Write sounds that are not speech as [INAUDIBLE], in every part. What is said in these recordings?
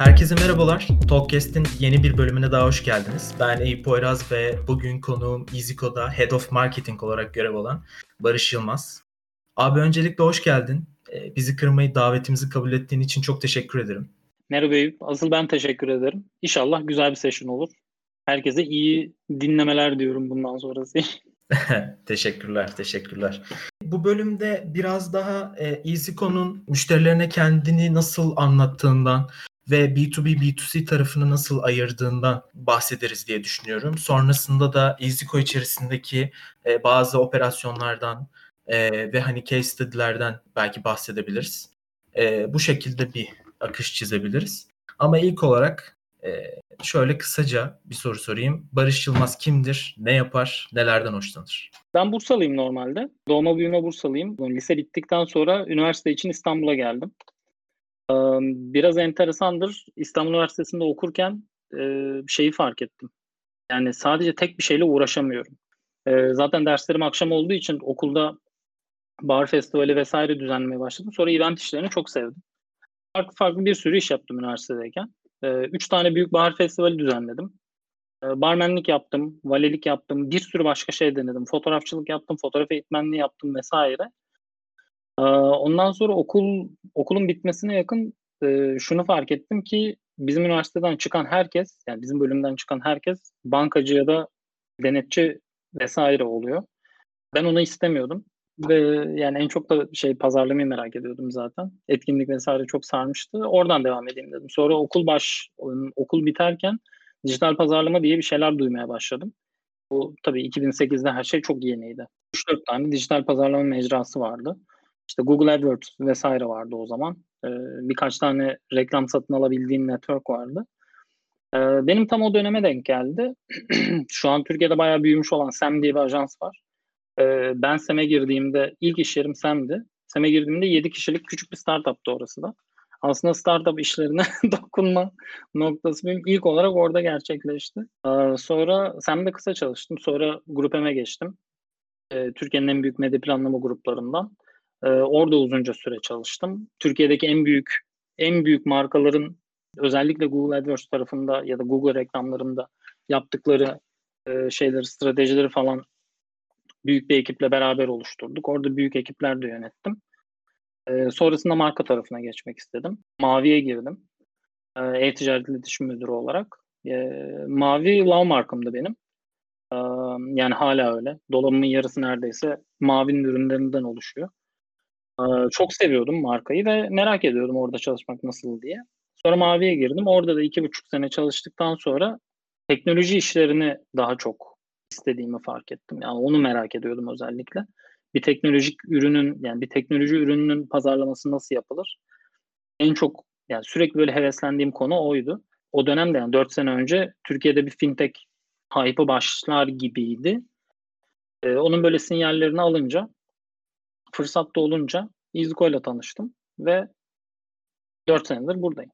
Herkese merhabalar. Talkcast'in yeni bir bölümüne daha hoş geldiniz. Ben Eyüp Poyraz ve bugün konuğum EasyCo'da Head of Marketing olarak görev alan Barış Yılmaz. Abi öncelikle hoş geldin. Ee, bizi kırmayı, davetimizi kabul ettiğin için çok teşekkür ederim. Merhaba Eyüp. Asıl ben teşekkür ederim. İnşallah güzel bir session olur. Herkese iyi dinlemeler diyorum bundan sonrası. [LAUGHS] [LAUGHS] teşekkürler, teşekkürler. Bu bölümde biraz daha e, EasyCo'nun müşterilerine kendini nasıl anlattığından, ve B2B, B2C tarafını nasıl ayırdığından bahsederiz diye düşünüyorum. Sonrasında da EasyCo içerisindeki e, bazı operasyonlardan e, ve hani case study'lerden belki bahsedebiliriz. E, bu şekilde bir akış çizebiliriz. Ama ilk olarak e, şöyle kısaca bir soru sorayım. Barış Yılmaz kimdir? Ne yapar? Nelerden hoşlanır? Ben Bursalıyım normalde. Doğma büyüme Bursalıyım. Lise bittikten sonra üniversite için İstanbul'a geldim. Biraz enteresandır. İstanbul Üniversitesi'nde okurken şeyi fark ettim. Yani sadece tek bir şeyle uğraşamıyorum. Zaten derslerim akşam olduğu için okulda bar festivali vesaire düzenlemeye başladım. Sonra event işlerini çok sevdim. Farklı farklı bir sürü iş yaptım üniversitedeyken. Üç tane büyük bar festivali düzenledim. Barmenlik yaptım, valilik yaptım, bir sürü başka şey denedim. Fotoğrafçılık yaptım, fotoğraf eğitmenliği yaptım vesaire. Ondan sonra okul okulun bitmesine yakın e, şunu fark ettim ki bizim üniversiteden çıkan herkes, yani bizim bölümden çıkan herkes bankacı ya da denetçi vesaire oluyor. Ben onu istemiyordum ve yani en çok da şey pazarlamayı merak ediyordum zaten. Etkinlik vesaire çok sarmıştı. Oradan devam edeyim dedim. Sonra okul baş okul biterken dijital pazarlama diye bir şeyler duymaya başladım. Bu tabii 2008'de her şey çok yeniydi. 3-4 tane dijital pazarlama mecrası vardı. İşte Google AdWords vesaire vardı o zaman. Ee, birkaç tane reklam satın alabildiğim network vardı. Ee, benim tam o döneme denk geldi. [CLEARS THROAT] Şu an Türkiye'de bayağı büyümüş olan SEM diye bir ajans var. Ee, ben SEM'e girdiğimde, ilk iş yerim SEM'di. SEM'e girdiğimde 7 kişilik küçük bir startuptı orası da. Aslında startup işlerine [LAUGHS] dokunma noktası benim ilk olarak orada gerçekleşti. Sonra SEM'de kısa çalıştım. Sonra Grup M'e geçtim. Türkiye'nin en büyük medya planlama gruplarından. Ee, orada uzunca süre çalıştım. Türkiye'deki en büyük en büyük markaların özellikle Google AdWords tarafında ya da Google reklamlarında yaptıkları e, şeyleri, stratejileri falan büyük bir ekiple beraber oluşturduk. Orada büyük ekipler de yönettim. E, sonrasında marka tarafına geçmek istedim. Mavi'ye girdim. E, E-Ticaret İletişim Müdürü olarak. E, Mavi Love markamdı benim. E, yani hala öyle. Dolabımın yarısı neredeyse Mavi'nin ürünlerinden oluşuyor. Çok seviyordum markayı ve merak ediyordum orada çalışmak nasıl diye. Sonra Mavi'ye girdim. Orada da iki buçuk sene çalıştıktan sonra teknoloji işlerini daha çok istediğimi fark ettim. Yani onu merak ediyordum özellikle. Bir teknolojik ürünün yani bir teknoloji ürününün pazarlaması nasıl yapılır? En çok yani sürekli böyle heveslendiğim konu oydu. O dönemde yani 4 sene önce Türkiye'de bir fintech hype'ı başlar gibiydi. Ee, onun böyle sinyallerini alınca fırsat da olunca Izuko ile tanıştım ve 4 senedir buradayım.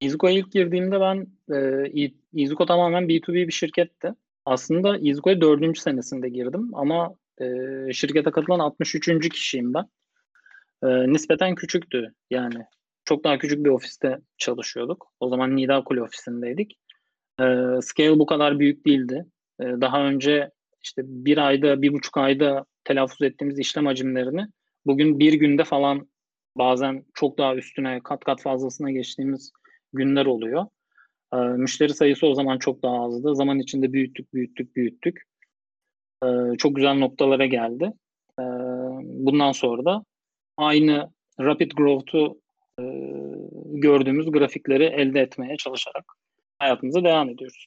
Izuko'ya ilk girdiğimde ben e, Izuko tamamen B2B bir şirketti. Aslında Izuko'ya dördüncü senesinde girdim ama e, şirkete katılan 63. kişiyim ben. E, nispeten küçüktü yani. Çok daha küçük bir ofiste çalışıyorduk. O zaman Nida Kule ofisindeydik. E, scale bu kadar büyük değildi. E, daha önce işte bir ayda, bir buçuk ayda telaffuz ettiğimiz işlem hacimlerini bugün bir günde falan bazen çok daha üstüne kat kat fazlasına geçtiğimiz günler oluyor. Ee, müşteri sayısı o zaman çok daha azdı. Zaman içinde büyüttük, büyüttük, büyüttük. Ee, çok güzel noktalara geldi. Ee, bundan sonra da aynı rapid growth'u e, gördüğümüz grafikleri elde etmeye çalışarak hayatımıza devam ediyoruz.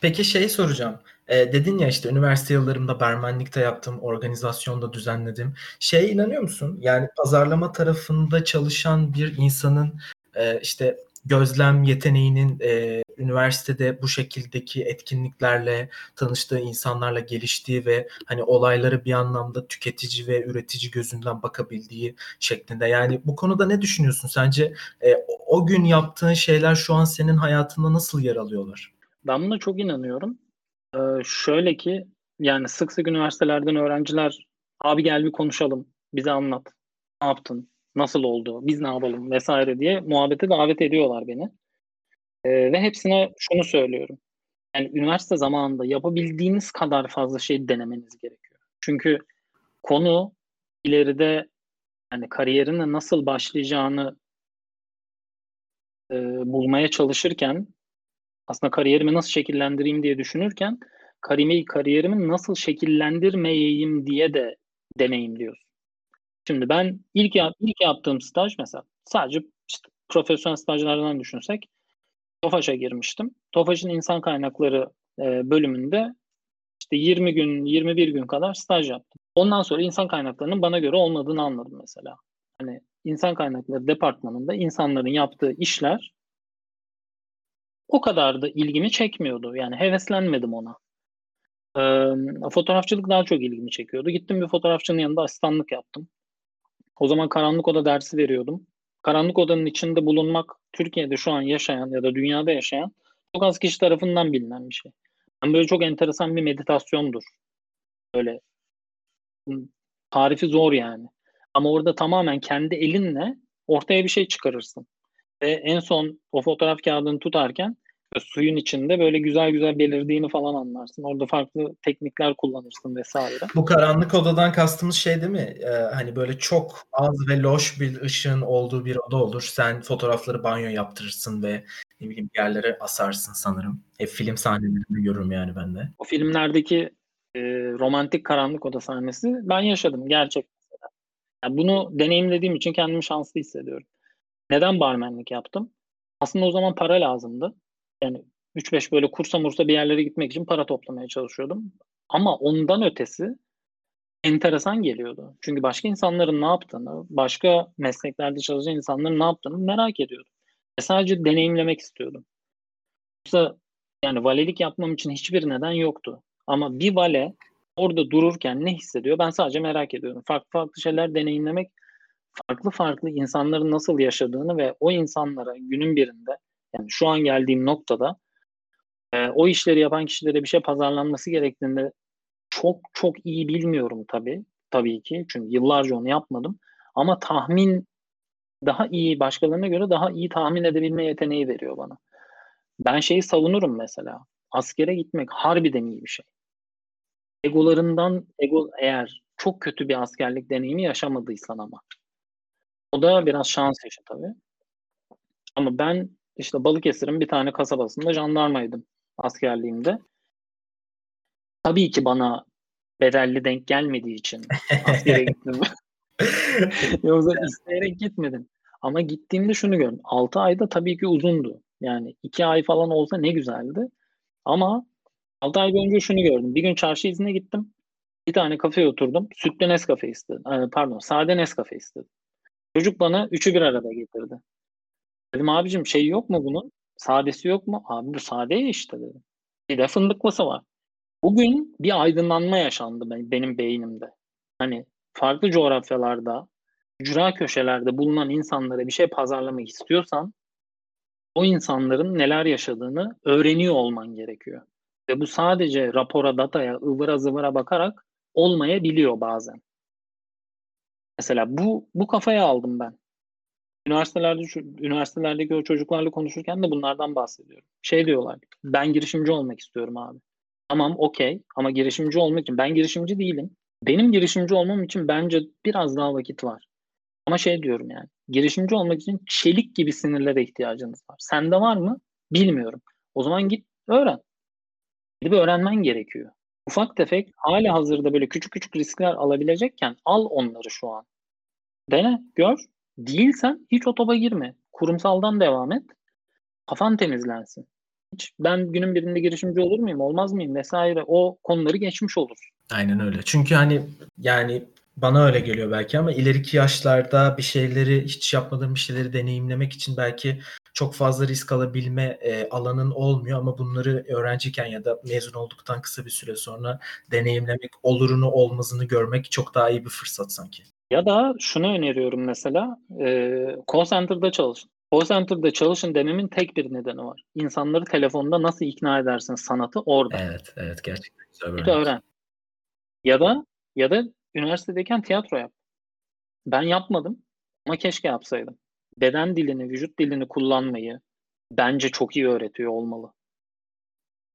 Peki şey soracağım. E, dedin ya işte üniversite yıllarımda barmenlikte yaptım, organizasyonda düzenledim. Şeye inanıyor musun? Yani pazarlama tarafında çalışan bir insanın e, işte gözlem yeteneğinin e, üniversitede bu şekildeki etkinliklerle tanıştığı insanlarla geliştiği ve hani olayları bir anlamda tüketici ve üretici gözünden bakabildiği şeklinde. Yani bu konuda ne düşünüyorsun? Sence e, o gün yaptığın şeyler şu an senin hayatında nasıl yer alıyorlar? Ben buna çok inanıyorum. Ee, şöyle ki yani sık sık üniversitelerden öğrenciler abi gel bir konuşalım bize anlat ne yaptın nasıl oldu, biz ne yapalım vesaire diye muhabbete davet ediyorlar beni. Ee, ve hepsine şunu söylüyorum. Yani üniversite zamanında yapabildiğiniz kadar fazla şey denemeniz gerekiyor. Çünkü konu ileride yani kariyerine nasıl başlayacağını e, bulmaya çalışırken aslında kariyerimi nasıl şekillendireyim diye düşünürken kariyerimi, kariyerimi nasıl şekillendirmeyeyim diye de deneyimliyorsun. Şimdi ben ilk ilk yaptığım staj mesela sadece işte profesyonel stajlardan düşünsek TOFAŞ'a girmiştim. TOFAŞ'ın insan kaynakları e, bölümünde işte 20 gün, 21 gün kadar staj yaptım. Ondan sonra insan kaynaklarının bana göre olmadığını anladım mesela. Hani insan kaynakları departmanında insanların yaptığı işler o kadar da ilgimi çekmiyordu. Yani heveslenmedim ona. Ee, fotoğrafçılık daha çok ilgimi çekiyordu. Gittim bir fotoğrafçının yanında asistanlık yaptım. O zaman karanlık oda dersi veriyordum. Karanlık odanın içinde bulunmak Türkiye'de şu an yaşayan ya da dünyada yaşayan çok az kişi tarafından bilinen bir şey. Yani böyle çok enteresan bir meditasyondur. Böyle tarifi zor yani. Ama orada tamamen kendi elinle ortaya bir şey çıkarırsın. Ve en son o fotoğraf kağıdını tutarken suyun içinde böyle güzel güzel belirdiğini falan anlarsın. Orada farklı teknikler kullanırsın vesaire. Bu karanlık odadan kastımız şey değil mi? Ee, hani böyle çok az ve loş bir ışığın olduğu bir oda olur. Sen fotoğrafları banyo yaptırırsın ve ne bileyim yerlere asarsın sanırım. Hep film sahnelerinde görürüm yani ben de. O filmlerdeki e, romantik karanlık oda sahnesi ben yaşadım gerçek. Yani bunu deneyimlediğim için kendimi şanslı hissediyorum. Neden barmenlik yaptım? Aslında o zaman para lazımdı. Yani 3-5 böyle kursa mursa bir yerlere gitmek için para toplamaya çalışıyordum. Ama ondan ötesi enteresan geliyordu. Çünkü başka insanların ne yaptığını, başka mesleklerde çalışan insanların ne yaptığını merak ediyordum. Ve sadece deneyimlemek istiyordum. Yoksa yani valelik yapmam için hiçbir neden yoktu. Ama bir vale orada dururken ne hissediyor ben sadece merak ediyorum. Farklı farklı şeyler deneyimlemek, farklı farklı insanların nasıl yaşadığını ve o insanlara günün birinde yani şu an geldiğim noktada e, o işleri yapan kişilere bir şey pazarlanması gerektiğinde çok çok iyi bilmiyorum tabii. Tabii ki. Çünkü yıllarca onu yapmadım. Ama tahmin daha iyi, başkalarına göre daha iyi tahmin edebilme yeteneği veriyor bana. Ben şeyi savunurum mesela. Askere gitmek harbiden iyi bir şey. Egolarından, ego eğer çok kötü bir askerlik deneyimi yaşamadıysan ama. O da biraz şans işi tabii. Ama ben işte Balıkesir'in bir tane kasabasında jandarmaydım askerliğimde. Tabii ki bana bedelli denk gelmediği için askere gittim. [LAUGHS] Yoksa isteyerek gitmedim. Ama gittiğimde şunu gördüm. 6 ayda tabii ki uzundu. Yani 2 ay falan olsa ne güzeldi. Ama 6 ay önce şunu gördüm. Bir gün çarşı izine gittim. Bir tane kafeye oturdum. Sütlü Nescafe istedim. Pardon sade Nescafe istedim. Çocuk bana üçü bir arada getirdi. Dedim abicim şey yok mu bunun? Sadesi yok mu? Abi bu sade işte dedim. Bir de fındıklısı var. Bugün bir aydınlanma yaşandı benim beynimde. Hani farklı coğrafyalarda, ücra köşelerde bulunan insanlara bir şey pazarlamak istiyorsan o insanların neler yaşadığını öğreniyor olman gerekiyor. Ve bu sadece rapora, dataya, ıvıra zıvıra bakarak olmayabiliyor bazen. Mesela bu bu kafaya aldım ben. Üniversitelerde üniversitelerdeki çocuklarla konuşurken de bunlardan bahsediyorum. Şey diyorlar. Ben girişimci olmak istiyorum abi. Tamam okey ama girişimci olmak için ben girişimci değilim. Benim girişimci olmam için bence biraz daha vakit var. Ama şey diyorum yani girişimci olmak için çelik gibi sinirlere ihtiyacınız var. Sende var mı? Bilmiyorum. O zaman git öğren. Gidip öğrenmen gerekiyor. Ufak tefek hala hazırda böyle küçük küçük riskler alabilecekken al onları şu an. Dene, gör. Değilsen hiç o topa girme. Kurumsaldan devam et. Kafan temizlensin. Hiç ben günün birinde girişimci olur muyum, olmaz mıyım vesaire o konuları geçmiş olur. Aynen öyle. Çünkü hani yani bana öyle geliyor belki ama ileriki yaşlarda bir şeyleri hiç yapmadığım bir şeyleri deneyimlemek için belki çok fazla risk alabilme e, alanın olmuyor ama bunları öğrenciyken ya da mezun olduktan kısa bir süre sonra deneyimlemek, olurunu olmazını görmek çok daha iyi bir fırsat sanki. Ya da şunu öneriyorum mesela, e, call center'da çalışın. Call center'da çalışın dememin tek bir nedeni var. İnsanları telefonda nasıl ikna edersin sanatı orada. Evet, evet gerçekten güzel bir öğren. Ya da ya da üniversitedeyken tiyatro yap. Ben yapmadım Ama keşke yapsaydım. Beden dilini, vücut dilini kullanmayı bence çok iyi öğretiyor olmalı.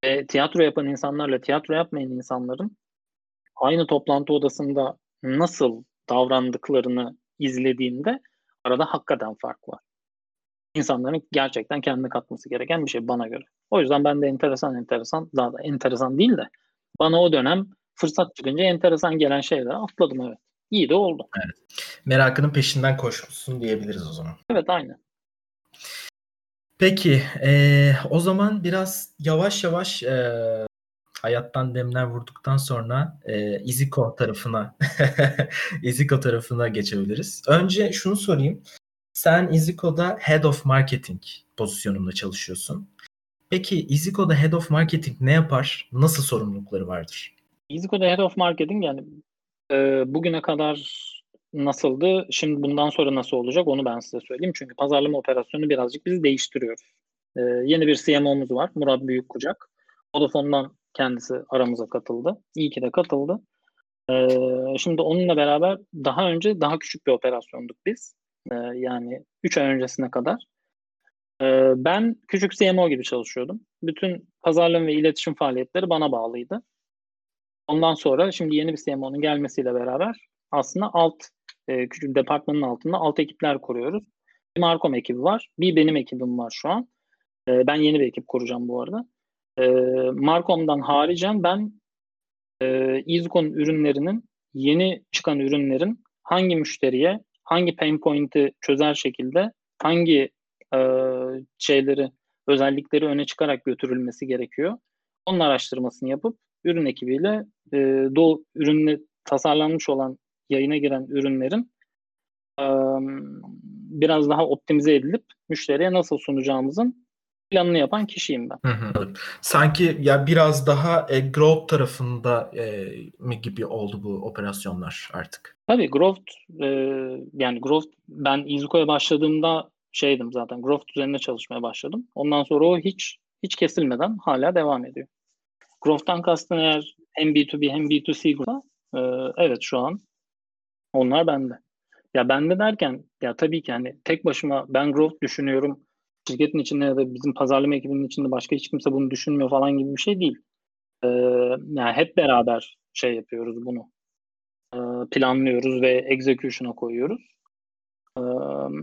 Ve tiyatro yapan insanlarla tiyatro yapmayan insanların aynı toplantı odasında nasıl davrandıklarını izlediğinde arada hakikaten fark var. İnsanların gerçekten kendine katması gereken bir şey bana göre. O yüzden ben de enteresan enteresan, daha da enteresan değil de bana o dönem fırsat çıkınca enteresan gelen şeylere atladım evet. İyi de oldu. Evet. Merakının peşinden koşmuşsun diyebiliriz o zaman. Evet aynen. Peki e, o zaman biraz yavaş yavaş e, hayattan demler vurduktan sonra e, Iziko tarafına [LAUGHS] Iziko tarafına geçebiliriz. Önce şunu sorayım. Sen Iziko'da Head of Marketing pozisyonunda çalışıyorsun. Peki Iziko'da Head of Marketing ne yapar? Nasıl sorumlulukları vardır? Iziko'da Head of Marketing yani e, bugüne kadar nasıldı, şimdi bundan sonra nasıl olacak onu ben size söyleyeyim. Çünkü pazarlama operasyonu birazcık biz değiştiriyoruz. E, yeni bir CMO'muz var Murat Büyükkucak. Vodafone'dan kendisi aramıza katıldı. İyi ki de katıldı. E, şimdi onunla beraber daha önce daha küçük bir operasyonduk biz. E, yani 3 ay öncesine kadar. E, ben küçük CMO gibi çalışıyordum. Bütün pazarlama ve iletişim faaliyetleri bana bağlıydı. Ondan sonra şimdi yeni bir CMO'nun gelmesiyle beraber aslında alt e, küçük departmanın altında alt ekipler kuruyoruz. Bir Markom ekibi var. Bir benim ekibim var şu an. E, ben yeni bir ekip kuracağım bu arada. E, Markom'dan haricen ben e, Izukon ürünlerinin yeni çıkan ürünlerin hangi müşteriye hangi pain point'i çözer şekilde hangi e, şeyleri özellikleri öne çıkarak götürülmesi gerekiyor. Onun araştırmasını yapıp ürün ekibiyle e, doğu ürünle tasarlanmış olan yayına giren ürünlerin e, biraz daha optimize edilip müşteriye nasıl sunacağımızın planını yapan kişiyim ben. Hı hı. Sanki ya biraz daha e, growth tarafında e, mi gibi oldu bu operasyonlar artık? Tabii growth e, yani growth ben Izuko'ya başladığımda şeydim zaten growth üzerine çalışmaya başladım. Ondan sonra o hiç hiç kesilmeden hala devam ediyor. Growth'tan kastın eğer hem B2B hem B2C e, evet şu an onlar bende. Ya bende derken ya tabii ki hani tek başıma ben growth düşünüyorum. Şirketin içinde ya da bizim pazarlama ekibinin içinde başka hiç kimse bunu düşünmüyor falan gibi bir şey değil. Ee, yani hep beraber şey yapıyoruz bunu. Ee, planlıyoruz ve execution'a koyuyoruz. Ee,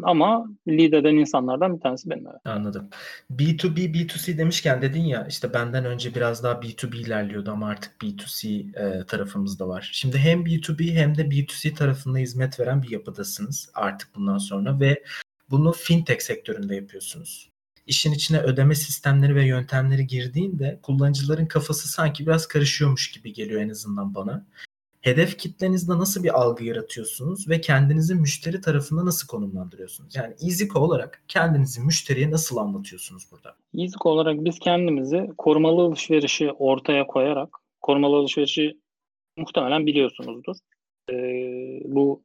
ama lead eden insanlardan bir tanesi benim. Evet. Anladım. B2B, B2C demişken dedin ya işte benden önce biraz daha B2B ilerliyordu ama artık B2C e, tarafımız da var. Şimdi hem B2B hem de B2C tarafında hizmet veren bir yapıdasınız artık bundan sonra ve bunu fintech sektöründe yapıyorsunuz. İşin içine ödeme sistemleri ve yöntemleri girdiğinde kullanıcıların kafası sanki biraz karışıyormuş gibi geliyor en azından bana hedef kitlenizde nasıl bir algı yaratıyorsunuz ve kendinizi müşteri tarafında nasıl konumlandırıyorsunuz? Yani EasyCo olarak kendinizi müşteriye nasıl anlatıyorsunuz burada? EasyCo olarak biz kendimizi korumalı alışverişi ortaya koyarak, korumalı alışverişi muhtemelen biliyorsunuzdur. Ee, bu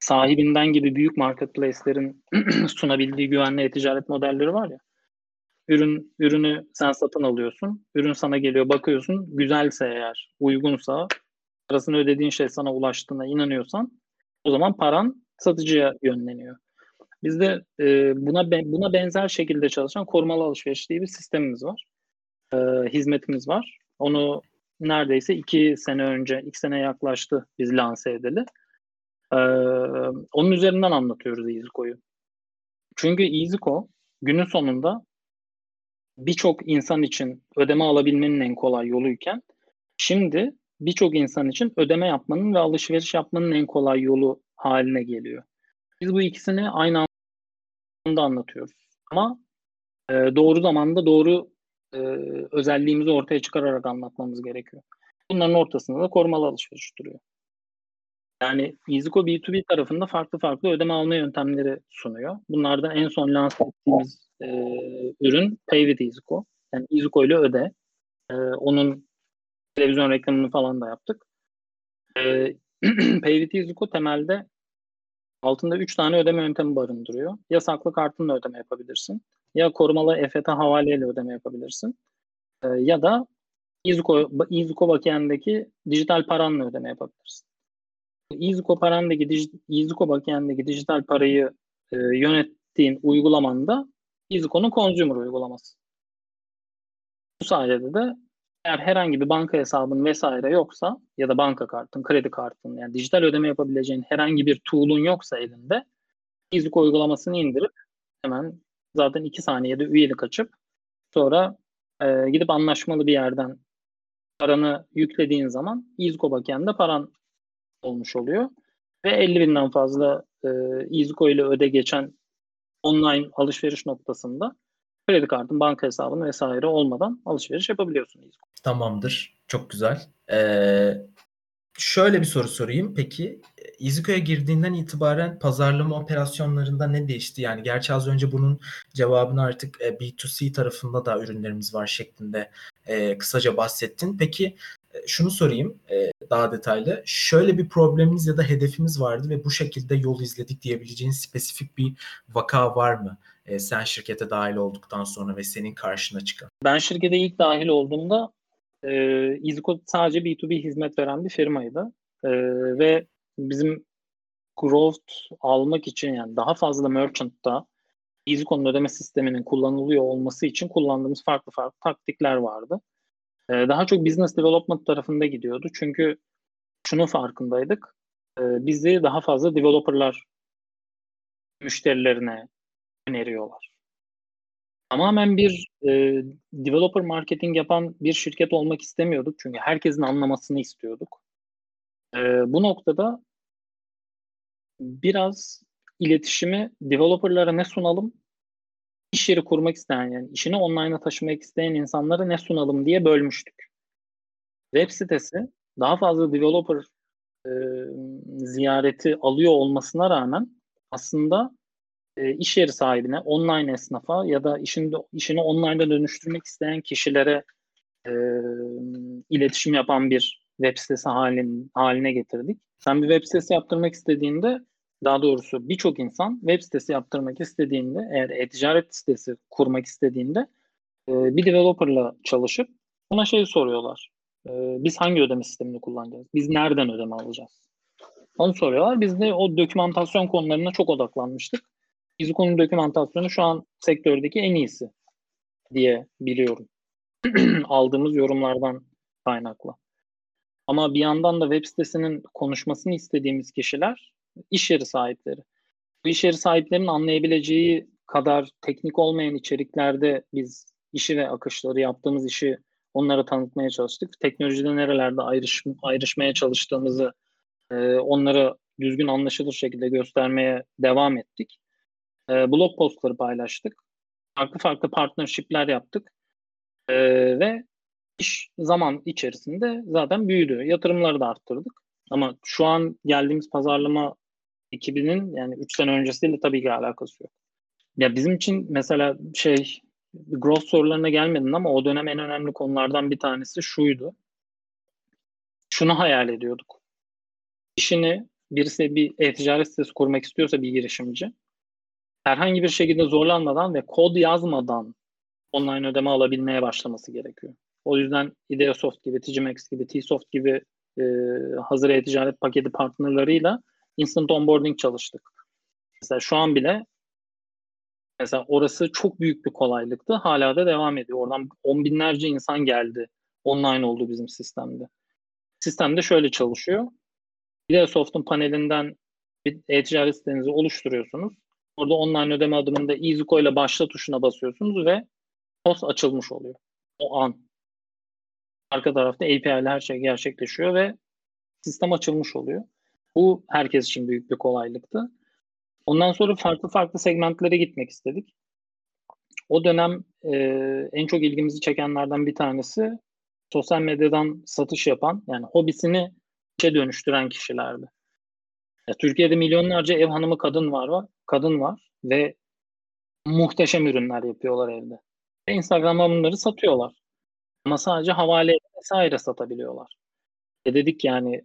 sahibinden gibi büyük marketplace'lerin [CLEARS THROAT] sunabildiği güvenli e-ticaret modelleri var ya. Ürün ürünü sen satın alıyorsun. Ürün sana geliyor, bakıyorsun. Güzelse eğer, uygunsa parasını ödediğin şey sana ulaştığına inanıyorsan o zaman paran satıcıya yönleniyor. Bizde e, buna buna benzer şekilde çalışan korumalı alışveriş diye bir sistemimiz var. E, hizmetimiz var. Onu neredeyse iki sene önce, iki sene yaklaştı biz lanse edeli. E, onun üzerinden anlatıyoruz EasyCo'yu. Çünkü EasyCo günün sonunda birçok insan için ödeme alabilmenin en kolay yoluyken şimdi birçok insan için ödeme yapmanın ve alışveriş yapmanın en kolay yolu haline geliyor. Biz bu ikisini aynı anda anlatıyoruz. Ama e, doğru zamanda doğru e, özelliğimizi ortaya çıkararak anlatmamız gerekiyor. Bunların ortasında da korumalı alışveriş duruyor. Yani EasyCo B2B tarafında farklı farklı ödeme alma yöntemleri sunuyor. Bunlardan en son lanse ettiğimiz e, ürün Pay with EasyCo. Yani EasyCo ile öde. E, onun televizyon reklamını falan da yaptık. E, [CLEARS THROAT] Pay Zuko temelde altında 3 tane ödeme yöntemi barındırıyor. Ya saklı kartınla ödeme yapabilirsin. Ya korumalı EFT havaleyle ödeme yapabilirsin. E, ya da Izuko, Izuko bakiyendeki dijital paranla ödeme yapabilirsin. EasyCo parandaki, EasyCo backend'deki dijital parayı e, yönettiğin uygulamanda EasyCo'nun consumer uygulaması. Bu sayede de eğer herhangi bir banka hesabın vesaire yoksa ya da banka kartın, kredi kartın yani dijital ödeme yapabileceğin herhangi bir tool'un yoksa elinde EasyCo uygulamasını indirip hemen zaten 2 saniyede üyelik açıp sonra e, gidip anlaşmalı bir yerden paranı yüklediğin zaman EasyCo backend'de paran olmuş oluyor. Ve 50 binden fazla e, EasyCo ile öde geçen online alışveriş noktasında kredi kartın, banka hesabın vesaire olmadan alışveriş yapabiliyorsun. Tamamdır. Çok güzel. Ee, şöyle bir soru sorayım. Peki İziko'ya girdiğinden itibaren pazarlama operasyonlarında ne değişti? Yani gerçi az önce bunun cevabını artık B2C tarafında da ürünlerimiz var şeklinde e, kısaca bahsettin. Peki şunu sorayım e, daha detaylı. Şöyle bir problemimiz ya da hedefimiz vardı ve bu şekilde yol izledik diyebileceğin spesifik bir vaka var mı? E, sen şirkete dahil olduktan sonra ve senin karşına çıkan. Ben şirkete ilk dahil olduğumda e, EasyCode sadece B2B hizmet veren bir firmaydı. E, ve bizim growth almak için yani daha fazla merchant'ta EasyCode'un ödeme sisteminin kullanılıyor olması için kullandığımız farklı farklı taktikler vardı. Ee, daha çok business development tarafında gidiyordu. Çünkü şunun farkındaydık. E, bizi daha fazla developerlar müşterilerine öneriyorlar. Tamamen bir e, developer marketing yapan bir şirket olmak istemiyorduk. Çünkü herkesin anlamasını istiyorduk. E, bu noktada biraz iletişimi developerlara ne sunalım iş yeri kurmak isteyen yani işini online'a taşımak isteyen insanlara ne sunalım diye bölmüştük. Web sitesi daha fazla developer e, ziyareti alıyor olmasına rağmen aslında e, iş yeri sahibine, online esnafa ya da işini, işini online'da dönüştürmek isteyen kişilere e, iletişim yapan bir web sitesi halin, haline getirdik. Sen bir web sitesi yaptırmak istediğinde daha doğrusu birçok insan web sitesi yaptırmak istediğinde eğer e-ticaret sitesi kurmak istediğinde e, bir developerla çalışıp ona şey soruyorlar. E, biz hangi ödeme sistemini kullanacağız? Biz nereden ödeme alacağız? Onu soruyorlar. Biz de o dokümantasyon konularına çok odaklanmıştık. Biz dokümantasyonu şu an sektördeki en iyisi diye biliyorum. [CLEARS THROAT] Aldığımız yorumlardan kaynaklı. Ama bir yandan da web sitesinin konuşmasını istediğimiz kişiler iş yeri sahipleri. Bu iş yeri sahiplerinin anlayabileceği kadar teknik olmayan içeriklerde biz işi ve akışları yaptığımız işi onlara tanıtmaya çalıştık. Teknolojide nerelerde ayrış, ayrışmaya çalıştığımızı e, onlara düzgün anlaşılır şekilde göstermeye devam ettik. E, blog postları paylaştık. Farklı farklı partnershipler yaptık. E, ve iş zaman içerisinde zaten büyüdü. Yatırımları da arttırdık. Ama şu an geldiğimiz pazarlama 2000'in yani 3 sene öncesiyle tabii ki alakası yok. Ya bizim için mesela şey growth sorularına gelmedin ama o dönem en önemli konulardan bir tanesi şuydu. Şunu hayal ediyorduk. İşini birisi bir e-ticaret sitesi kurmak istiyorsa bir girişimci herhangi bir şekilde zorlanmadan ve kod yazmadan online ödeme alabilmeye başlaması gerekiyor. O yüzden Ideasoft gibi, Tgmax gibi, Tsoft gibi e, hazır e-ticaret paketi partnerlarıyla instant onboarding çalıştık. Mesela şu an bile mesela orası çok büyük bir kolaylıktı. Hala da devam ediyor. Oradan on binlerce insan geldi. Online oldu bizim sistemde. Sistemde şöyle çalışıyor. Ideasoft'un panelinden bir e-ticaret sitenizi oluşturuyorsunuz. Orada online ödeme adımında EasyCo ile başla tuşuna basıyorsunuz ve POS açılmış oluyor. O an. Arka tarafta API ile her şey gerçekleşiyor ve sistem açılmış oluyor. Bu herkes için büyük bir kolaylıktı. Ondan sonra farklı farklı segmentlere gitmek istedik. O dönem e, en çok ilgimizi çekenlerden bir tanesi sosyal medyadan satış yapan yani hobisini işe dönüştüren kişilerdi. Ya, Türkiye'de milyonlarca ev hanımı kadın var, var kadın var ve muhteşem ürünler yapıyorlar evde. Ve Instagram'da bunları satıyorlar. Ama sadece havale vesaire satabiliyorlar. E dedik yani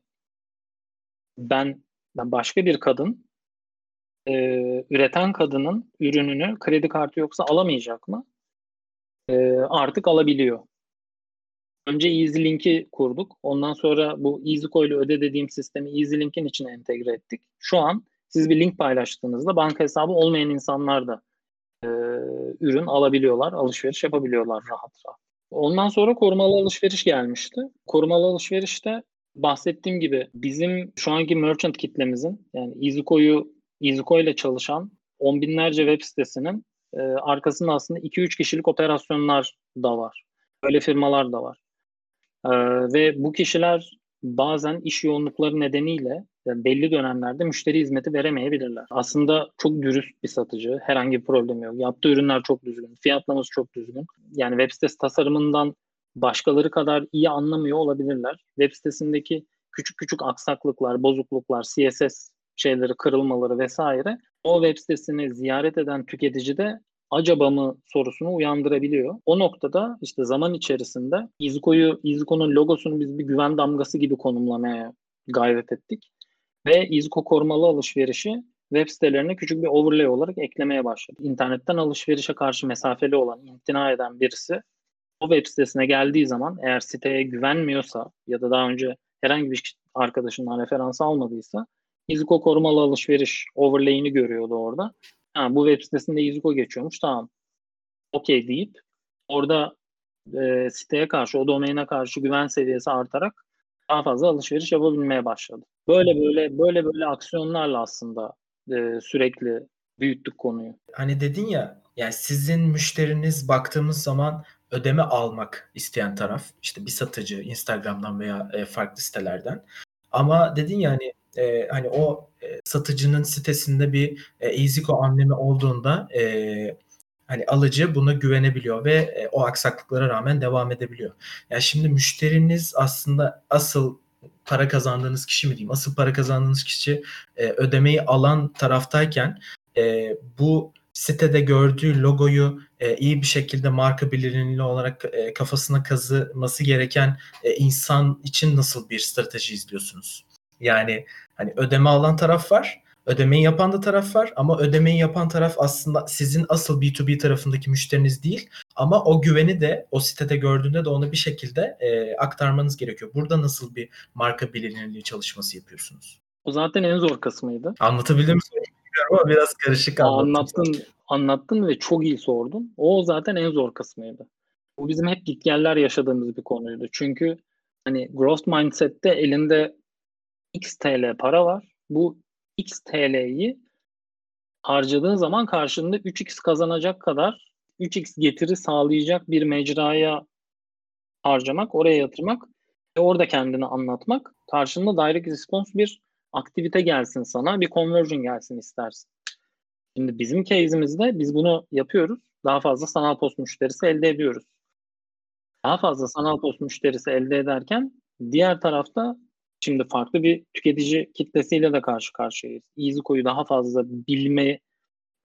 ben, ben başka bir kadın e, üreten kadının ürününü kredi kartı yoksa alamayacak mı? E, artık alabiliyor. Önce EasyLink'i kurduk. Ondan sonra bu EasyCo öde dediğim sistemi EasyLink'in içine entegre ettik. Şu an siz bir link paylaştığınızda banka hesabı olmayan insanlar da e, ürün alabiliyorlar, alışveriş yapabiliyorlar rahat rahat. Ondan sonra korumalı alışveriş gelmişti. Korumalı alışverişte bahsettiğim gibi bizim şu anki merchant kitlemizin yani EasyCo'yu EasyCo ile çalışan on binlerce web sitesinin e, arkasında aslında 2-3 kişilik operasyonlar da var. Böyle firmalar da var. E, ve bu kişiler bazen iş yoğunlukları nedeniyle yani belli dönemlerde müşteri hizmeti veremeyebilirler. Aslında çok dürüst bir satıcı. Herhangi bir problem yok. Yaptığı ürünler çok düzgün. Fiyatlaması çok düzgün. Yani web sitesi tasarımından başkaları kadar iyi anlamıyor olabilirler. Web sitesindeki küçük küçük aksaklıklar, bozukluklar, CSS şeyleri, kırılmaları vesaire o web sitesini ziyaret eden tüketici de acaba mı sorusunu uyandırabiliyor. O noktada işte zaman içerisinde İziko'yu, İziko'nun logosunu biz bir güven damgası gibi konumlamaya gayret ettik. Ve İziko korumalı alışverişi web sitelerine küçük bir overlay olarak eklemeye başladı. İnternetten alışverişe karşı mesafeli olan, imtina eden birisi o web sitesine geldiği zaman eğer siteye güvenmiyorsa ya da daha önce herhangi bir arkadaşından referans almadıysa İziko korumalı alışveriş overlay'ini görüyordu orada. Ha, bu web sitesinde İziko geçiyormuş tamam. Okey deyip orada e, siteye karşı, o domaine karşı güven seviyesi artarak daha fazla alışveriş yapabilmeye başladı. Böyle böyle böyle böyle aksiyonlarla aslında e, sürekli büyüttük konuyu. Hani dedin ya yani sizin müşteriniz baktığımız zaman ödeme almak isteyen taraf işte bir satıcı Instagram'dan veya e, farklı sitelerden. Ama dedin ya hani e, hani o e, satıcının sitesinde bir e, EasyCo anlemi olduğunda e, hani alıcı buna güvenebiliyor ve e, o aksaklıklara rağmen devam edebiliyor. Yani şimdi müşteriniz aslında asıl para kazandığınız kişi mi diyeyim? Asıl para kazandığınız kişi e, ödemeyi alan taraftayken e, bu sitede gördüğü logoyu e, iyi bir şekilde marka bilinirliği olarak e, kafasına kazıması gereken e, insan için nasıl bir strateji izliyorsunuz? Yani hani ödeme alan taraf var, ödemeyi yapan da taraf var ama ödemeyi yapan taraf aslında sizin asıl B2B tarafındaki müşteriniz değil ama o güveni de o sitede gördüğünde de onu bir şekilde e, aktarmanız gerekiyor. Burada nasıl bir marka bilinirliği çalışması yapıyorsunuz? O zaten en zor kısmıydı. Anlatabildim mi? Bilmiyorum ama biraz karışık anlattım. Anlattın, anlattın ve çok iyi sordun. O zaten en zor kısmıydı. Bu bizim hep gitgeller yaşadığımız bir konuydu. Çünkü hani growth mindset'te elinde X TL para var. Bu X TL'yi harcadığın zaman karşında 3X kazanacak kadar 3X getiri sağlayacak bir mecraya harcamak, oraya yatırmak ve orada kendini anlatmak. Karşında direct response bir aktivite gelsin sana, bir conversion gelsin istersin. Şimdi bizim case'imizde biz bunu yapıyoruz. Daha fazla sanal post müşterisi elde ediyoruz. Daha fazla sanal post müşterisi elde ederken diğer tarafta Şimdi farklı bir tüketici kitlesiyle de karşı karşıyayız. EasyCo'yu daha fazla bilme,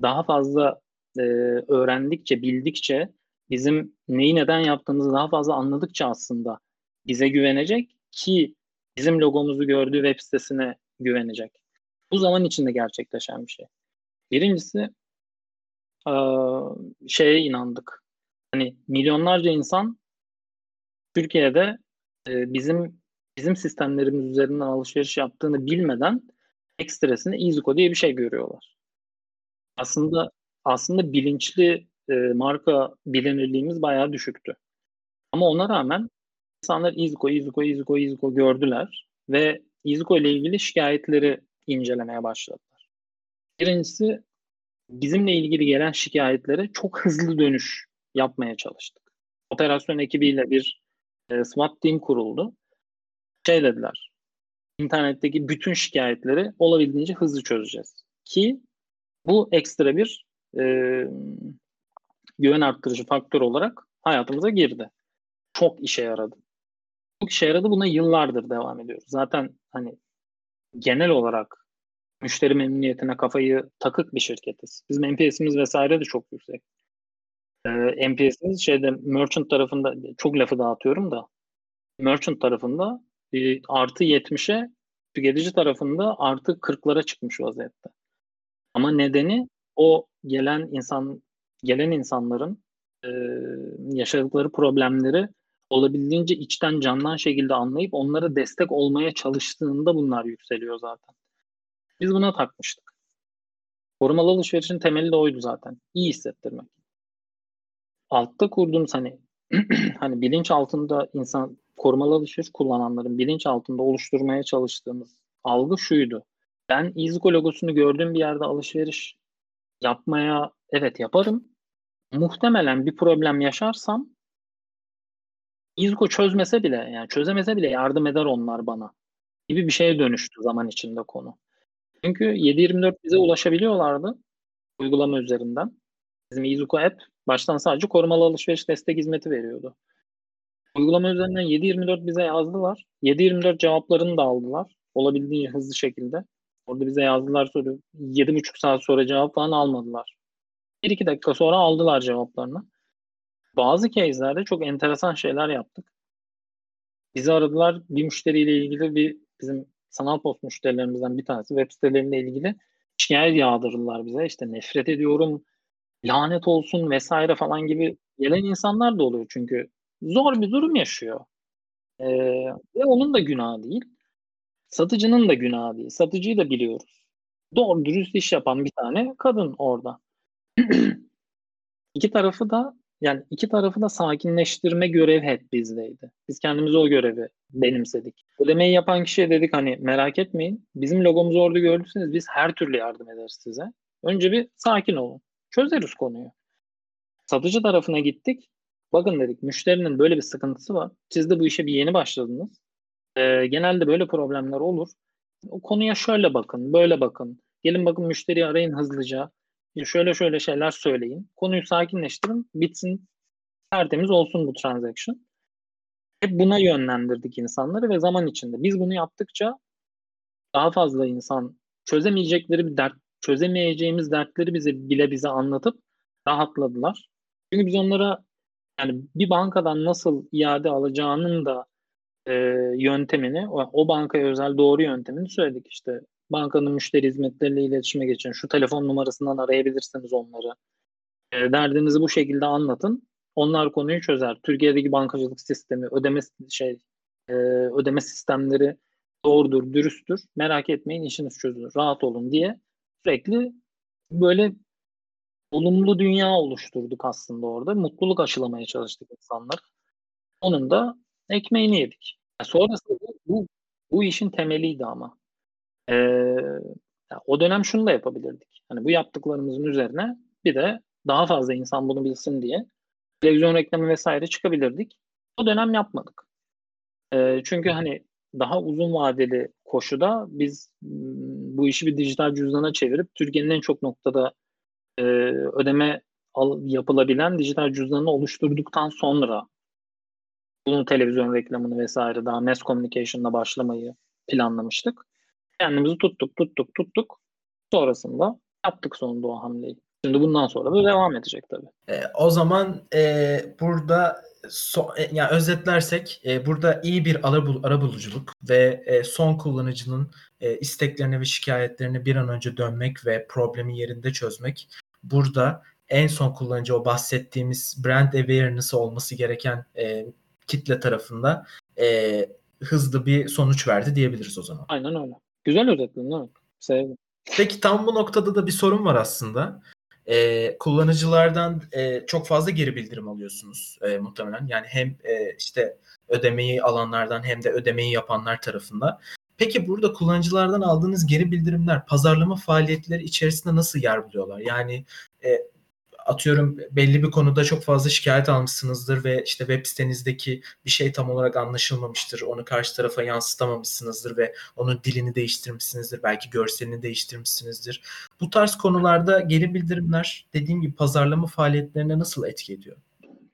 daha fazla e, öğrendikçe, bildikçe, bizim neyi neden yaptığımızı daha fazla anladıkça aslında bize güvenecek ki bizim logomuzu gördüğü web sitesine güvenecek. Bu zaman içinde gerçekleşen bir şey. Birincisi şeye inandık. Hani milyonlarca insan Türkiye'de bizim bizim sistemlerimiz üzerinden alışveriş yaptığını bilmeden ekstresinde EasyCo diye bir şey görüyorlar. Aslında aslında bilinçli e, marka bilinirliğimiz bayağı düşüktü. Ama ona rağmen insanlar EasyCo, EasyCo, EasyCo, EasyCo gördüler ve EasyCo ile ilgili şikayetleri incelemeye başladılar. Birincisi bizimle ilgili gelen şikayetlere çok hızlı dönüş yapmaya çalıştık. Operasyon ekibiyle bir e, SWAT team kuruldu şey dediler. İnternetteki bütün şikayetleri olabildiğince hızlı çözeceğiz. Ki bu ekstra bir e, güven arttırıcı faktör olarak hayatımıza girdi. Çok işe yaradı. Çok işe yaradı. Buna yıllardır devam ediyoruz. Zaten hani genel olarak müşteri memnuniyetine kafayı takık bir şirketiz. Bizim NPS'imiz vesaire de çok yüksek. Ee, NPS'imiz şeyde merchant tarafında çok lafı dağıtıyorum da merchant tarafında e, artı 70'e tüketici tarafında artı 40'lara çıkmış vaziyette. Ama nedeni o gelen insan gelen insanların e, yaşadıkları problemleri olabildiğince içten candan şekilde anlayıp onlara destek olmaya çalıştığında bunlar yükseliyor zaten. Biz buna takmıştık. Korumalı alışverişin temeli de oydu zaten. İyi hissettirmek. Altta kurduğumuz hani [CLEARS THROAT] hani bilinç altında insan korumalı alışveriş kullananların bilinç altında oluşturmaya çalıştığımız algı şuydu. Ben İzgo logosunu gördüğüm bir yerde alışveriş yapmaya evet yaparım. Muhtemelen bir problem yaşarsam İzgo çözmese bile yani çözemese bile yardım eder onlar bana gibi bir şeye dönüştü zaman içinde konu. Çünkü 7-24 bize ulaşabiliyorlardı uygulama üzerinden. Bizim Izuku app baştan sadece korumalı alışveriş destek hizmeti veriyordu. Uygulama üzerinden 7-24 bize yazdılar. 7-24 cevaplarını da aldılar. Olabildiğince hızlı şekilde. Orada bize yazdılar soru. 7,5 saat sonra cevap falan almadılar. 1-2 dakika sonra aldılar cevaplarını. Bazı case'lerde çok enteresan şeyler yaptık. Bizi aradılar bir müşteriyle ilgili bir bizim sanal post müşterilerimizden bir tanesi web siteleriyle ilgili şikayet yağdırdılar bize. İşte nefret ediyorum, lanet olsun vesaire falan gibi gelen insanlar da oluyor çünkü zor bir durum yaşıyor. Ee, ve onun da günahı değil. Satıcının da günahı değil. Satıcıyı da biliyoruz. Doğru dürüst iş yapan bir tane kadın orada. [CLEARS THROAT] İki tarafı da yani iki tarafı da sakinleştirme görevi hep bizdeydi. Biz kendimiz o görevi benimsedik. Ödemeyi yapan kişiye dedik hani merak etmeyin. Bizim logomuzu orada gördüyseniz biz her türlü yardım ederiz size. Önce bir sakin olun. Çözeriz konuyu. Satıcı tarafına gittik. Bakın dedik müşterinin böyle bir sıkıntısı var. Siz de bu işe bir yeni başladınız. Ee, genelde böyle problemler olur. O konuya şöyle bakın, böyle bakın. Gelin bakın müşteriyi arayın hızlıca. Şöyle şöyle şeyler söyleyin. Konuyu sakinleştirin, bitsin, tertemiz olsun bu transaction. Hep buna yönlendirdik insanları ve zaman içinde. Biz bunu yaptıkça daha fazla insan çözemeyecekleri bir dert, çözemeyeceğimiz dertleri bize bile bize anlatıp rahatladılar. Çünkü biz onlara yani bir bankadan nasıl iade alacağının da e, yöntemini, o, o bankaya özel doğru yöntemini söyledik işte. Bankanın müşteri hizmetleriyle iletişime geçin. Şu telefon numarasından arayabilirsiniz onları. E, derdinizi bu şekilde anlatın. Onlar konuyu çözer. Türkiye'deki bankacılık sistemi, ödeme şey, e, ödeme sistemleri doğrudur, dürüsttür. Merak etmeyin işiniz çözülür. Rahat olun diye sürekli böyle olumlu dünya oluşturduk aslında orada. Mutluluk aşılamaya çalıştık insanlar. Onun da ekmeğini yedik. Yani sonrasında bu, bu, işin temeliydi ama. Ee, o dönem şunu da yapabilirdik. Hani bu yaptıklarımızın üzerine bir de daha fazla insan bunu bilsin diye televizyon reklamı vesaire çıkabilirdik. O dönem yapmadık. Ee, çünkü hani daha uzun vadeli koşuda biz bu işi bir dijital cüzdana çevirip Türkiye'nin en çok noktada e, ödeme al, yapılabilen dijital cüzdanını oluşturduktan sonra bunun televizyon reklamını vesaire daha mass communication'la başlamayı planlamıştık. Kendimizi tuttuk, tuttuk, tuttuk. Sonrasında yaptık sonunda o hamleyi. Şimdi bundan sonra da devam edecek tabii. E, o zaman e, burada so, e, yani özetlersek e, burada iyi bir ara, ara buluculuk ve e, son kullanıcının e, isteklerine ve şikayetlerine bir an önce dönmek ve problemi yerinde çözmek. Burada en son kullanıcı o bahsettiğimiz brand awareness olması gereken e, kitle tarafında e, hızlı bir sonuç verdi diyebiliriz o zaman. Aynen öyle. Güzel özetledin değil mi? Sevdim. Peki tam bu noktada da bir sorun var aslında. Ee, kullanıcılardan e, çok fazla geri bildirim alıyorsunuz e, muhtemelen. Yani hem e, işte ödemeyi alanlardan hem de ödemeyi yapanlar tarafından. Peki burada kullanıcılardan aldığınız geri bildirimler pazarlama faaliyetleri içerisinde nasıl yer buluyorlar? Yani e, atıyorum belli bir konuda çok fazla şikayet almışsınızdır ve işte web sitenizdeki bir şey tam olarak anlaşılmamıştır. Onu karşı tarafa yansıtamamışsınızdır ve onun dilini değiştirmişsinizdir. Belki görselini değiştirmişsinizdir. Bu tarz konularda geri bildirimler dediğim gibi pazarlama faaliyetlerine nasıl etki ediyor?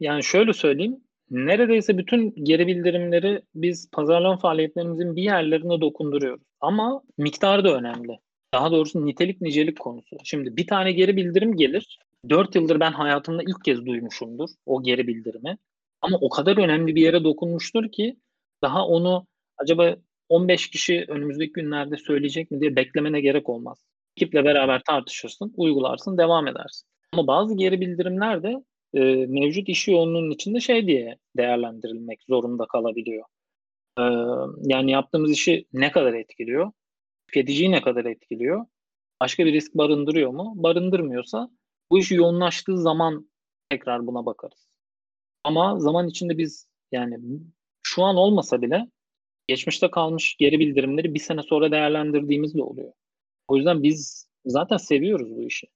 Yani şöyle söyleyeyim. Neredeyse bütün geri bildirimleri biz pazarlama faaliyetlerimizin bir yerlerine dokunduruyoruz. Ama miktarı da önemli. Daha doğrusu nitelik nicelik konusu. Şimdi bir tane geri bildirim gelir. 4 yıldır ben hayatımda ilk kez duymuşumdur o geri bildirimi. Ama o kadar önemli bir yere dokunmuştur ki daha onu acaba 15 kişi önümüzdeki günlerde söyleyecek mi diye beklemene gerek olmaz. Ekiple beraber tartışırsın, uygularsın, devam edersin. Ama bazı geri bildirimler de e, mevcut iş yoğunluğunun içinde şey diye değerlendirilmek zorunda kalabiliyor. E, yani yaptığımız işi ne kadar etkiliyor? Tüketiciyi ne kadar etkiliyor? Başka bir risk barındırıyor mu? Barındırmıyorsa bu iş yoğunlaştığı zaman tekrar buna bakarız. Ama zaman içinde biz yani şu an olmasa bile geçmişte kalmış geri bildirimleri bir sene sonra değerlendirdiğimiz de oluyor. O yüzden biz zaten seviyoruz bu işi.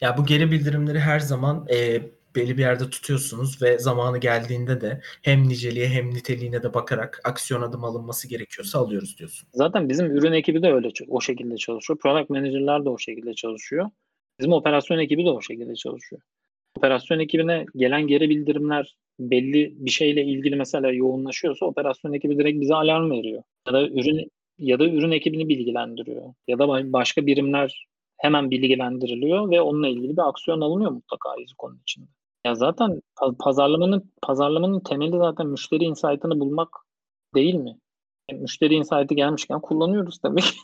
Ya bu geri bildirimleri her zaman e, belli bir yerde tutuyorsunuz ve zamanı geldiğinde de hem niceliğe hem niteliğine de bakarak aksiyon adım alınması gerekiyorsa alıyoruz diyorsun. Zaten bizim ürün ekibi de öyle o şekilde çalışıyor. Product manager'lar da o şekilde çalışıyor. Bizim operasyon ekibi de o şekilde çalışıyor. Operasyon ekibine gelen geri bildirimler belli bir şeyle ilgili mesela yoğunlaşıyorsa operasyon ekibi direkt bize alarm veriyor. Ya da ürün ya da ürün ekibini bilgilendiriyor. Ya da başka birimler hemen bilgilendiriliyor ve onunla ilgili bir aksiyon alınıyor mutlaka konunun içinde. Ya zaten pazarlamanın pazarlamanın temeli zaten müşteri insight'ını bulmak değil mi? Müşteri insight'ı gelmişken kullanıyoruz tabii ki.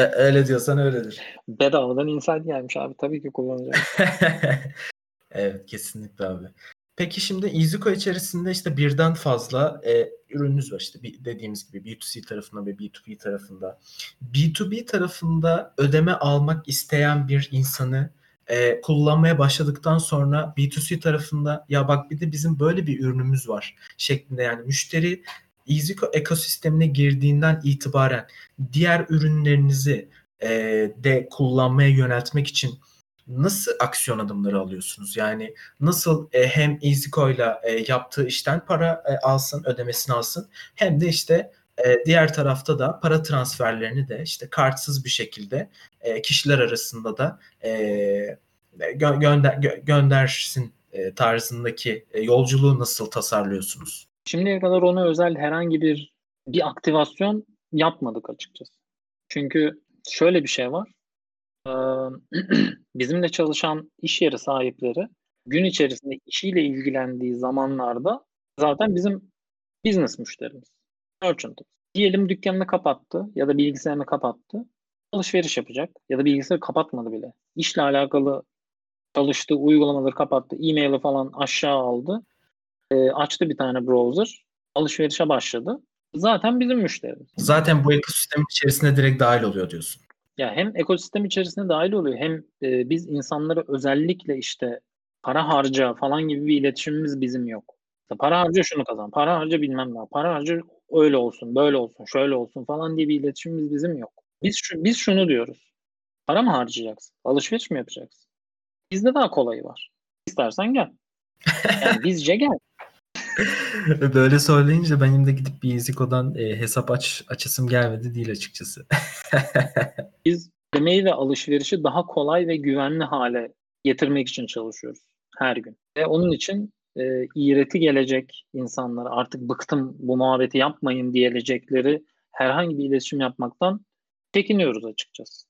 E, öyle diyorsan öyledir. Bedavadan insight gelmiş abi tabii ki kullanacağız. [LAUGHS] evet kesinlikle abi. Peki şimdi EasyCo içerisinde işte birden fazla e, ürününüz var işte dediğimiz gibi B2C tarafında ve B2B tarafında. B2B tarafında ödeme almak isteyen bir insanı e, kullanmaya başladıktan sonra B2C tarafında ya bak bir de bizim böyle bir ürünümüz var şeklinde yani müşteri EasyCo ekosistemine girdiğinden itibaren diğer ürünlerinizi e, de kullanmaya yöneltmek için nasıl aksiyon adımları alıyorsunuz? Yani nasıl e, hem EasyCo'yla e, yaptığı işten para e, alsın, ödemesini alsın hem de işte e, diğer tarafta da para transferlerini de işte kartsız bir şekilde e, kişiler arasında da e, gö- gönder gö- göndersin e, tarzındaki e, yolculuğu nasıl tasarlıyorsunuz? Şimdiye kadar ona özel herhangi bir bir aktivasyon yapmadık açıkçası. Çünkü şöyle bir şey var. [CLEARS THROAT] bizimle çalışan iş yeri sahipleri gün içerisinde işiyle ilgilendiği zamanlarda zaten bizim business müşterimiz. Merchant'ımız. Diyelim dükkanını kapattı ya da bilgisayarını kapattı. Alışveriş yapacak ya da bilgisayarı kapatmadı bile. İşle alakalı çalıştığı uygulamaları kapattı. E-mail'i falan aşağı aldı. E, açtı bir tane browser. Alışverişe başladı. Zaten bizim müşterimiz. Zaten bu ekosistem içerisine direkt dahil oluyor diyorsun. Ya hem ekosistem içerisinde dahil oluyor hem e, biz insanlara özellikle işte para harca falan gibi bir iletişimimiz bizim yok. İşte para harca şunu kazan, para harca bilmem ne, para harca öyle olsun, böyle olsun, şöyle olsun falan diye bir iletişimimiz bizim yok. Biz şu, biz şunu diyoruz. Para mı harcayacaksın? Alışveriş mi yapacaksın? Bizde daha kolayı var. İstersen gel. Yani bizce gel. [LAUGHS] Böyle söyleyince benim de gidip bir Iziko'dan e, hesap aç açısım gelmedi değil açıkçası. [LAUGHS] Biz demeyi ve alışverişi daha kolay ve güvenli hale getirmek için çalışıyoruz her gün. Ve onun için e, iğreti gelecek insanlara artık bıktım bu muhabbeti yapmayın diyecekleri herhangi bir iletişim yapmaktan çekiniyoruz açıkçası.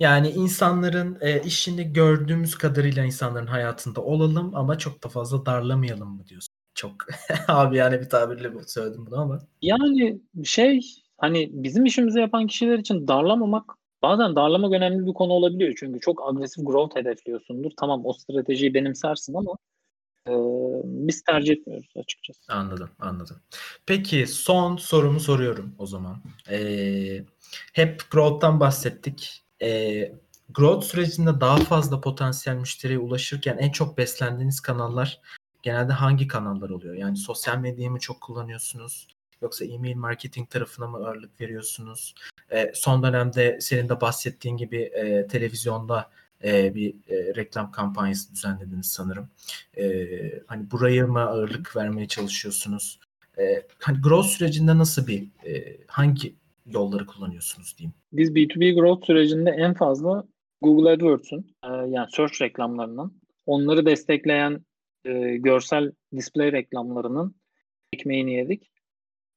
Yani insanların e, işini gördüğümüz kadarıyla insanların hayatında olalım ama çok da fazla darlamayalım mı diyorsun? Çok [LAUGHS] abi yani bir tabirle söyledim bunu ama. Yani şey hani bizim işimizi yapan kişiler için darlamamak bazen darlamak önemli bir konu olabiliyor. Çünkü çok agresif growth hedefliyorsundur. Tamam o stratejiyi benimsersin ama e, biz tercih etmiyoruz açıkçası. Anladım anladım. Peki son sorumu soruyorum o zaman. Ee, hep growth'tan bahsettik. Ee, growth sürecinde daha fazla potansiyel müşteriye ulaşırken en çok beslendiğiniz kanallar genelde hangi kanallar oluyor? Yani sosyal medyayı mı çok kullanıyorsunuz? Yoksa e-mail marketing tarafına mı ağırlık veriyorsunuz? E, son dönemde senin de bahsettiğin gibi e, televizyonda e, bir e, reklam kampanyası düzenlediniz sanırım. E, hani buraya mı ağırlık vermeye çalışıyorsunuz? E, hani growth sürecinde nasıl bir e, hangi yolları kullanıyorsunuz diyeyim? Biz B2B growth sürecinde en fazla Google AdWords'un e, yani search reklamlarının onları destekleyen e, görsel display reklamlarının ekmeğini yedik.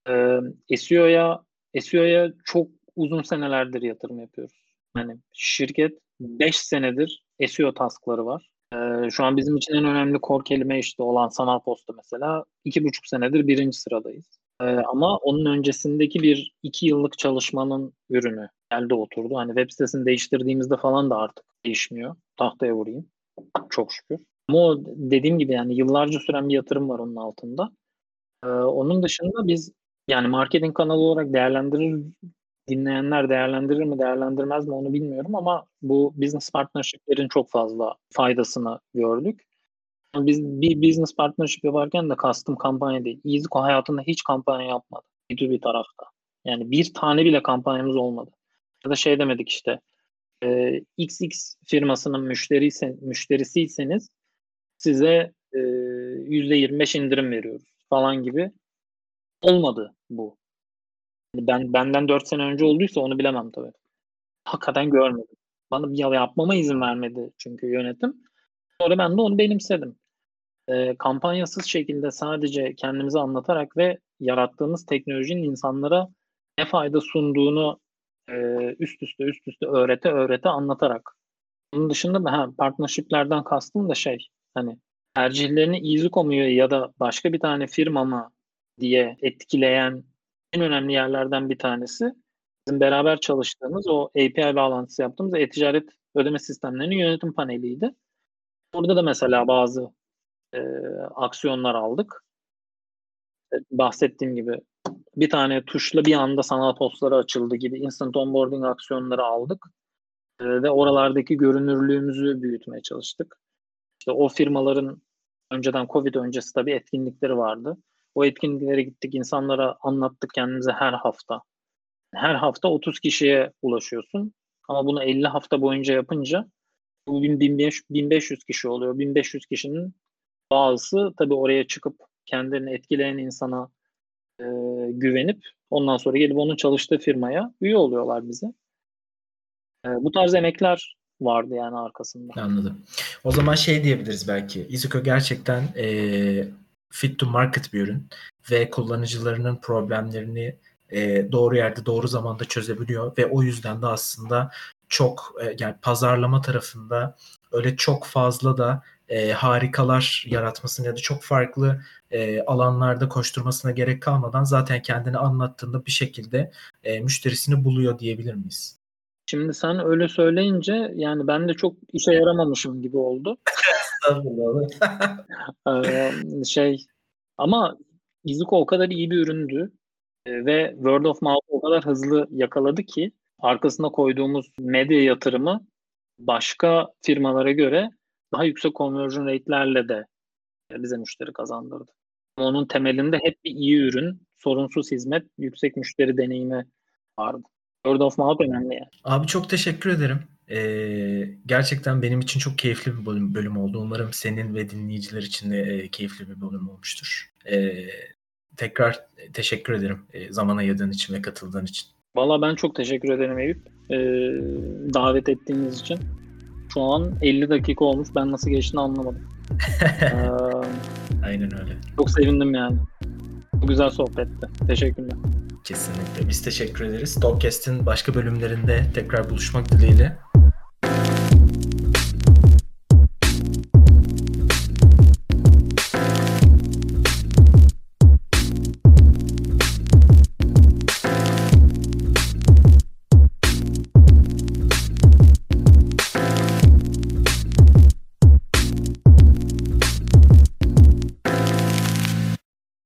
E, SEO'ya SEO'ya çok uzun senelerdir yatırım yapıyoruz. Yani şirket 5 senedir SEO taskları var. E, şu an bizim için en önemli core kelime işte olan sanal posta mesela 2,5 senedir birinci sıradayız. E, ama onun öncesindeki bir iki yıllık çalışmanın ürünü elde oturdu. Hani web sitesini değiştirdiğimizde falan da artık değişmiyor. Tahtaya vurayım. Çok şükür. Ama o dediğim gibi yani yıllarca süren bir yatırım var onun altında. Ee, onun dışında biz yani marketing kanalı olarak değerlendirir dinleyenler değerlendirir mi değerlendirmez mi onu bilmiyorum ama bu business partnership'lerin çok fazla faydasını gördük. Biz bir business partnership yaparken de custom kampanya değil. EasyCo hayatında hiç kampanya yapmadı. B2B tarafta. Yani bir tane bile kampanyamız olmadı. Ya da şey demedik işte e, XX firmasının müşteriysen, müşterisiyseniz size e, %25 indirim veriyoruz falan gibi olmadı bu. Ben benden 4 sene önce olduysa onu bilemem tabii. Hakikaten görmedim. Bana bir yapmama izin vermedi çünkü yönetim. Sonra ben de onu benimsedim. E, kampanyasız şekilde sadece kendimizi anlatarak ve yarattığımız teknolojinin insanlara ne fayda sunduğunu e, üst üste üst üste öğrete öğrete anlatarak. Bunun dışında da ha, partnershiplerden kastım da şey hani tercihlerini EasyCom ya da başka bir tane firma mı diye etkileyen en önemli yerlerden bir tanesi bizim beraber çalıştığımız o API bağlantısı yaptığımız e-ticaret ödeme sistemlerinin yönetim paneliydi. Burada da mesela bazı e, aksiyonlar aldık. E, bahsettiğim gibi bir tane tuşla bir anda sanal postları açıldı gibi instant onboarding aksiyonları aldık. E, ve oralardaki görünürlüğümüzü büyütmeye çalıştık. İşte o firmaların önceden Covid öncesi tabii etkinlikleri vardı. O etkinliklere gittik, insanlara anlattık kendimize her hafta. Her hafta 30 kişiye ulaşıyorsun. Ama bunu 50 hafta boyunca yapınca bu 1500 kişi oluyor. 1500 kişinin bazısı tabii oraya çıkıp kendilerini etkileyen insana e, güvenip ondan sonra gelip onun çalıştığı firmaya üye oluyorlar bize. E, bu tarz emekler vardı yani arkasında. Anladım. O zaman şey diyebiliriz belki. Izuko gerçekten e, fit to market bir ürün ve kullanıcılarının problemlerini e, doğru yerde doğru zamanda çözebiliyor ve o yüzden de aslında çok e, yani pazarlama tarafında öyle çok fazla da e, harikalar yaratmasına ya da çok farklı e, alanlarda koşturmasına gerek kalmadan zaten kendini anlattığında bir şekilde e, müşterisini buluyor diyebilir miyiz? Şimdi sen öyle söyleyince yani ben de çok işe yaramamışım gibi oldu. [LAUGHS] [LAUGHS] ee, şey ama Izuku o kadar iyi bir üründü e, ve word of mouth o kadar hızlı yakaladı ki arkasına koyduğumuz medya yatırımı başka firmalara göre daha yüksek conversion rate'lerle de bize müşteri kazandırdı. Onun temelinde hep bir iyi ürün, sorunsuz hizmet, yüksek müşteri deneyimi vardı. Word of mouth önemli yani. Abi çok teşekkür ederim. Ee, gerçekten benim için çok keyifli bir bölüm, bölüm oldu. Umarım senin ve dinleyiciler için de e, keyifli bir bölüm olmuştur. Ee, tekrar teşekkür ederim e, zaman ayırdığın için ve katıldığın için. Valla ben çok teşekkür ederim Eyüp. Ee, davet ettiğiniz için. Şu an 50 dakika olmuş. Ben nasıl geçtiğini anlamadım. [LAUGHS] ee, Aynen öyle. Çok sevindim yani. Bu güzel sohbetti. Teşekkürler. Kesinlikle. Biz teşekkür ederiz. Talkcast'in başka bölümlerinde tekrar buluşmak dileğiyle.